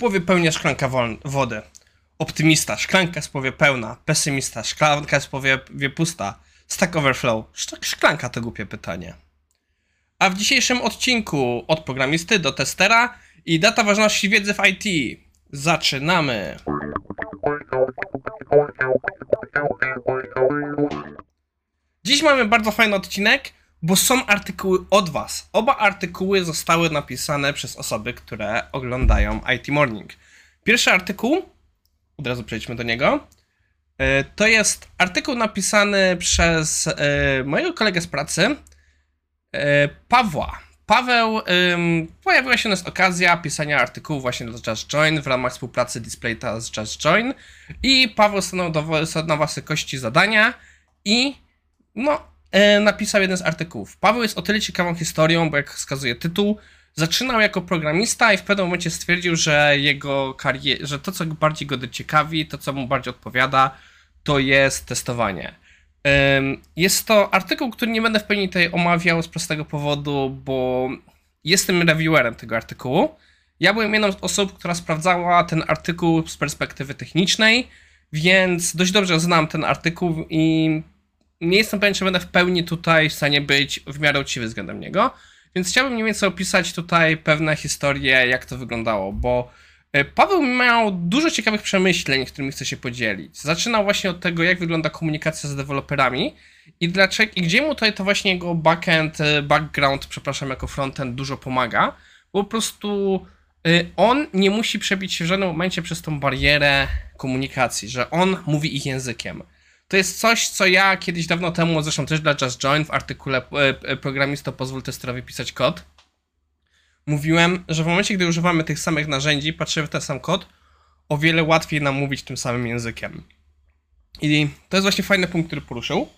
połowie pełnia szklanka wody. Optymista, szklanka jest pełna. Pesymista, szklanka jest w połowie pusta. Stack Overflow, Szk- szklanka to głupie pytanie. A w dzisiejszym odcinku od programisty do testera i data ważności wiedzy w IT. Zaczynamy! Dziś mamy bardzo fajny odcinek, bo są artykuły od Was. Oba artykuły zostały napisane przez osoby, które oglądają IT Morning. Pierwszy artykuł, od razu przejdźmy do niego, e, to jest artykuł napisany przez e, mojego kolegę z pracy, e, Pawła. Paweł, pojawiła się nas okazja pisania artykułu właśnie do Just Join w ramach współpracy Displayta z Just Join i Paweł stanął do, na wysokości zadania i no, napisał jeden z artykułów. Paweł jest o tyle ciekawą historią, bo jak wskazuje tytuł, zaczynał jako programista i w pewnym momencie stwierdził, że jego karier- że to, co bardziej go ciekawi, to, co mu bardziej odpowiada, to jest testowanie. Jest to artykuł, który nie będę w pełni tutaj omawiał z prostego powodu, bo jestem reviewerem tego artykułu. Ja byłem jedną z osób, która sprawdzała ten artykuł z perspektywy technicznej, więc dość dobrze znam ten artykuł i nie jestem pewien, czy będę w pełni tutaj w stanie być w miarę uczciwy względem niego. Więc chciałbym mniej więcej opisać tutaj pewne historie, jak to wyglądało, bo e, Paweł miał dużo ciekawych przemyśleń, którymi chce się podzielić. Zaczynał właśnie od tego, jak wygląda komunikacja z deweloperami i, dlaczego, i gdzie mu tutaj to właśnie jego backend, e, background, przepraszam, jako frontend dużo pomaga, bo po prostu e, on nie musi przebić się w żadnym momencie przez tą barierę komunikacji, że on mówi ich językiem. To jest coś, co ja kiedyś dawno temu, zresztą też dla Just Join w artykule e, e, Programisto pozwól testerowi pisać kod, mówiłem, że w momencie, gdy używamy tych samych narzędzi, patrzymy w ten sam kod, o wiele łatwiej nam mówić tym samym językiem. I to jest właśnie fajny punkt, który poruszył.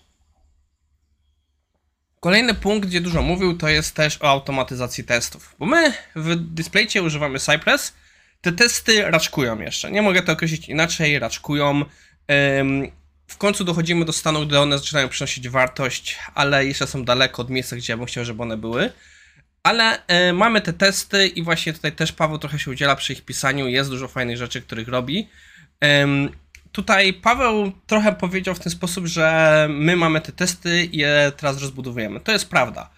Kolejny punkt, gdzie dużo mówił, to jest też o automatyzacji testów. Bo my w Displaycie używamy Cypress. Te testy raczkują jeszcze. Nie mogę to określić inaczej, raczkują. Ym, w końcu dochodzimy do stanu, gdy one zaczynają przynosić wartość, ale jeszcze są daleko od miejsca, gdzie ja bym chciał, żeby one były. Ale e, mamy te testy i właśnie tutaj też Paweł trochę się udziela przy ich pisaniu. Jest dużo fajnych rzeczy, których robi. Em, tutaj Paweł trochę powiedział w ten sposób, że my mamy te testy i je teraz rozbudowujemy. To jest prawda.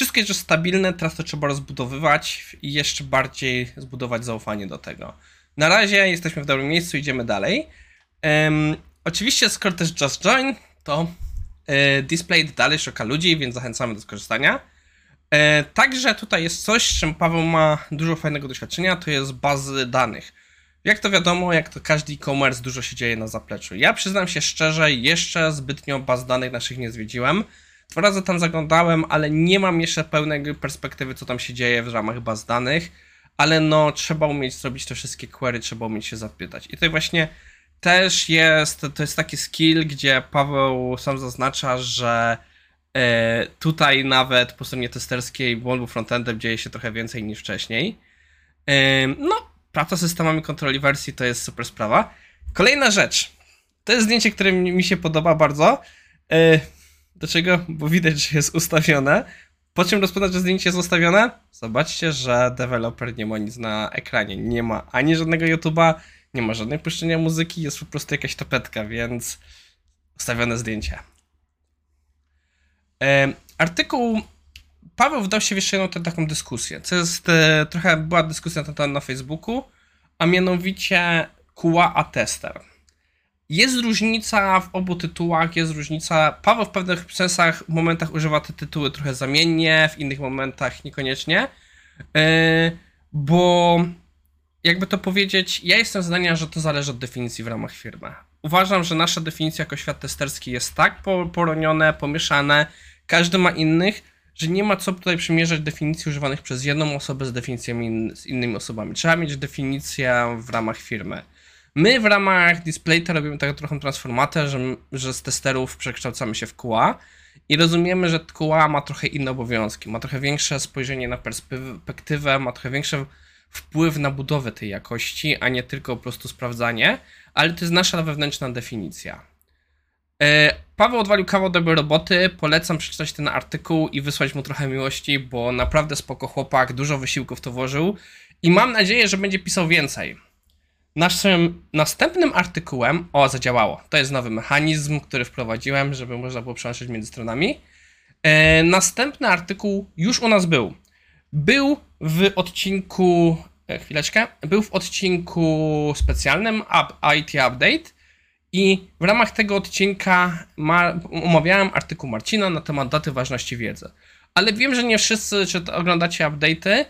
Jest już stabilne, teraz to trzeba rozbudowywać i jeszcze bardziej zbudować zaufanie do tego. Na razie jesteśmy w dobrym miejscu, idziemy dalej. Em, oczywiście, skoro też Just Join, to e, Display dalej szuka ludzi, więc zachęcamy do skorzystania. E, także tutaj jest coś, z czym Paweł ma dużo fajnego doświadczenia, to jest bazy danych. Jak to wiadomo, jak to każdy e-commerce, dużo się dzieje na zapleczu. Ja przyznam się szczerze, jeszcze zbytnio baz danych naszych nie zwiedziłem. Dwa razy tam zaglądałem, ale nie mam jeszcze pełnej perspektywy, co tam się dzieje w ramach baz danych. Ale no, trzeba umieć zrobić te wszystkie query, trzeba umieć się zapytać. I tutaj właśnie też jest, to jest taki skill, gdzie Paweł sam zaznacza, że e, tutaj nawet po stronie testerskiej błędu frontendem dzieje się trochę więcej niż wcześniej. E, no, praca z systemami kontroli wersji to jest super sprawa. Kolejna rzecz. To jest zdjęcie, które mi mi się podoba bardzo. E, dlaczego? Bo widać, że jest ustawione. Po czym rozpoznać, że zdjęcie jest ustawione? Zobaczcie, że deweloper nie ma nic na ekranie. Nie ma ani żadnego YouTube'a, nie ma żadnej puszczenia muzyki, jest po prostu jakaś tapetka, więc ustawione zdjęcie. E, artykuł Paweł wdał się w jeszcze jedną taką dyskusję, co jest e, trochę była dyskusja na na Facebooku, a mianowicie QA a tester. Jest różnica w obu tytułach, jest różnica. Paweł w pewnych sensach, momentach używa te tytuły trochę zamiennie, w innych momentach niekoniecznie, e, bo jakby to powiedzieć, ja jestem zdania, że to zależy od definicji w ramach firmy. Uważam, że nasza definicja jako świat testerski jest tak po- poronione, pomieszane, każdy ma innych, że nie ma co tutaj przymierzać definicji używanych przez jedną osobę z definicjami in, z innymi osobami. Trzeba mieć definicję w ramach firmy. My w ramach Displayta robimy taką trochę transformatę, że, że z testerów przekształcamy się w QA i rozumiemy, że QA ma trochę inne obowiązki, ma trochę większe spojrzenie na perspektywę, ma trochę większy wpływ na budowę tej jakości, a nie tylko po prostu sprawdzanie, ale to jest nasza wewnętrzna definicja. E, Paweł odwalił kawał dobrej roboty, polecam przeczytać ten artykuł i wysłać mu trochę miłości, bo naprawdę spoko chłopak, dużo wysiłków to włożył i mam nadzieję, że będzie pisał więcej. Naszym następnym artykułem, o zadziałało, to jest nowy mechanizm, który wprowadziłem, żeby można było przełączyć między stronami. E, następny artykuł już u nas był. Był w odcinku, e, chwileczkę, był w odcinku specjalnym up, IT Update i w ramach tego odcinka ma, omawiałem artykuł Marcina na temat daty ważności wiedzy. Ale wiem, że nie wszyscy oglądacie update'y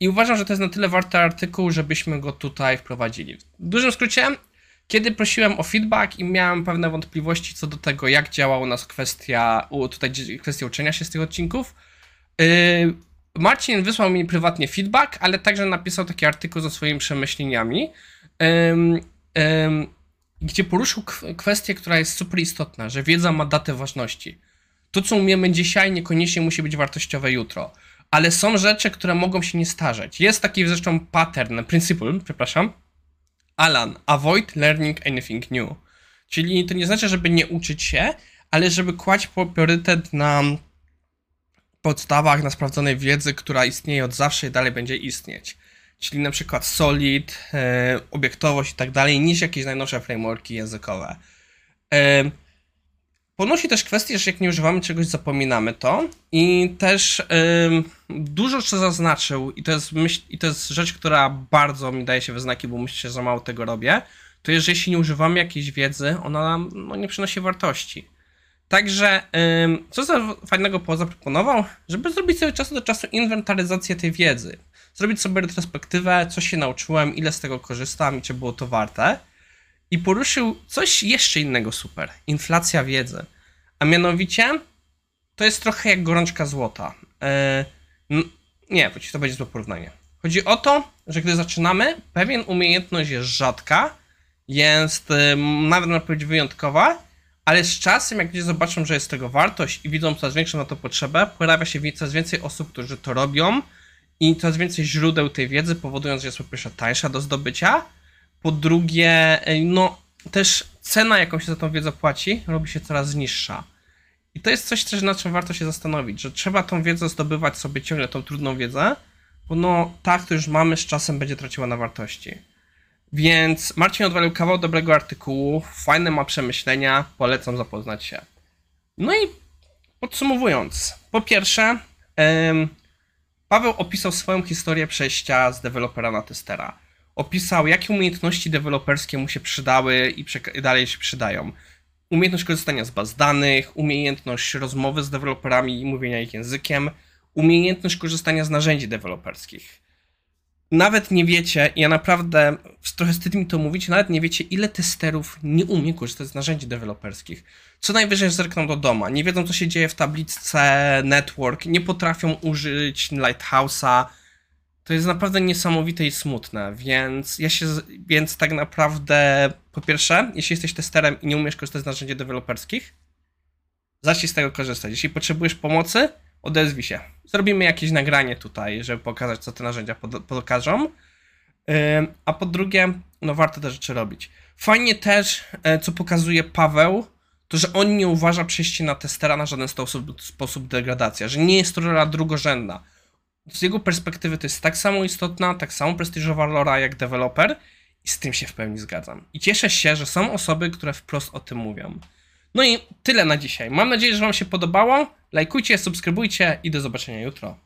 i uważam, że to jest na tyle warty artykuł, żebyśmy go tutaj wprowadzili. W dużym skrócie, kiedy prosiłem o feedback i miałem pewne wątpliwości co do tego, jak działa u nas kwestia, tutaj kwestia uczenia się z tych odcinków, yy, Marcin wysłał mi prywatnie feedback, ale także napisał taki artykuł ze swoimi przemyśleniami, yy, yy, gdzie poruszył kwestię, która jest super istotna, że wiedza ma datę ważności. To, co umiemy dzisiaj, niekoniecznie musi być wartościowe jutro ale są rzeczy, które mogą się nie starzeć. Jest taki zresztą pattern, principle, przepraszam. Alan, avoid learning anything new. Czyli to nie znaczy, żeby nie uczyć się, ale żeby kłaść priorytet na podstawach, na sprawdzonej wiedzy, która istnieje od zawsze i dalej będzie istnieć. Czyli na przykład solid, e, obiektowość i tak dalej, niż jakieś najnowsze frameworki językowe. E, Ponosi też kwestię, że jak nie używamy czegoś, zapominamy to. I też yy, dużo co zaznaczył, i to, jest myśl, i to jest rzecz, która bardzo mi daje się we znaki, bo myślę, że za mało tego robię. To jest, że jeśli nie używamy jakiejś wiedzy, ona nam no, nie przynosi wartości. Także, co za fajnego poza zaproponował? Żeby zrobić sobie czasu do czasu inwentaryzację tej wiedzy. Zrobić sobie retrospektywę, co się nauczyłem, ile z tego korzystam i czy było to warte i poruszył coś jeszcze innego super. Inflacja wiedzy. A mianowicie to jest trochę jak gorączka złota. Yy, nie, to będzie złe porównanie. Chodzi o to, że gdy zaczynamy, pewien umiejętność jest rzadka, jest nawet można powiedzieć wyjątkowa, ale z czasem, jak ludzie zobaczą, że jest tego wartość i widzą coraz większą na to potrzebę, pojawia się coraz więcej osób, którzy to robią i coraz więcej źródeł tej wiedzy, powodując, że jest po pierwsze tańsza do zdobycia, po drugie, no też cena, jaką się za tą wiedzę płaci, robi się coraz niższa. I to jest coś też, na czym warto się zastanowić, że trzeba tą wiedzę zdobywać sobie ciągle, tą trudną wiedzę, bo no ta, którą już mamy, z czasem będzie traciła na wartości. Więc Marcin odwalił kawał dobrego artykułu, fajne ma przemyślenia, polecam zapoznać się. No i podsumowując, po pierwsze, Paweł opisał swoją historię przejścia z dewelopera na testera opisał, jakie umiejętności deweloperskie mu się przydały i dalej się przydają. Umiejętność korzystania z baz danych, umiejętność rozmowy z deweloperami i mówienia ich językiem, umiejętność korzystania z narzędzi deweloperskich. Nawet nie wiecie, ja naprawdę trochę wstyd mi to mówić, nawet nie wiecie, ile testerów nie umie korzystać z narzędzi deweloperskich. Co najwyżej zerkną do doma, nie wiedzą, co się dzieje w tabliczce network, nie potrafią użyć Lighthouse'a, to jest naprawdę niesamowite i smutne, więc ja się, więc tak naprawdę, po pierwsze, jeśli jesteś testerem i nie umiesz korzystać z narzędzi deweloperskich, zacznij z tego korzystać. Jeśli potrzebujesz pomocy, odezwij się. Zrobimy jakieś nagranie tutaj, żeby pokazać, co te narzędzia pokażą. A po drugie, no warto te rzeczy robić. Fajnie też, e, co pokazuje Paweł, to, że on nie uważa przejście na testera na żaden sposób, sposób degradacja, że nie jest to rola drugorzędna z jego perspektywy to jest tak samo istotna, tak samo prestiżowa lora jak deweloper i z tym się w pełni zgadzam. I cieszę się, że są osoby, które wprost o tym mówią. No i tyle na dzisiaj. Mam nadzieję, że Wam się podobało. Lajkujcie, subskrybujcie i do zobaczenia jutro.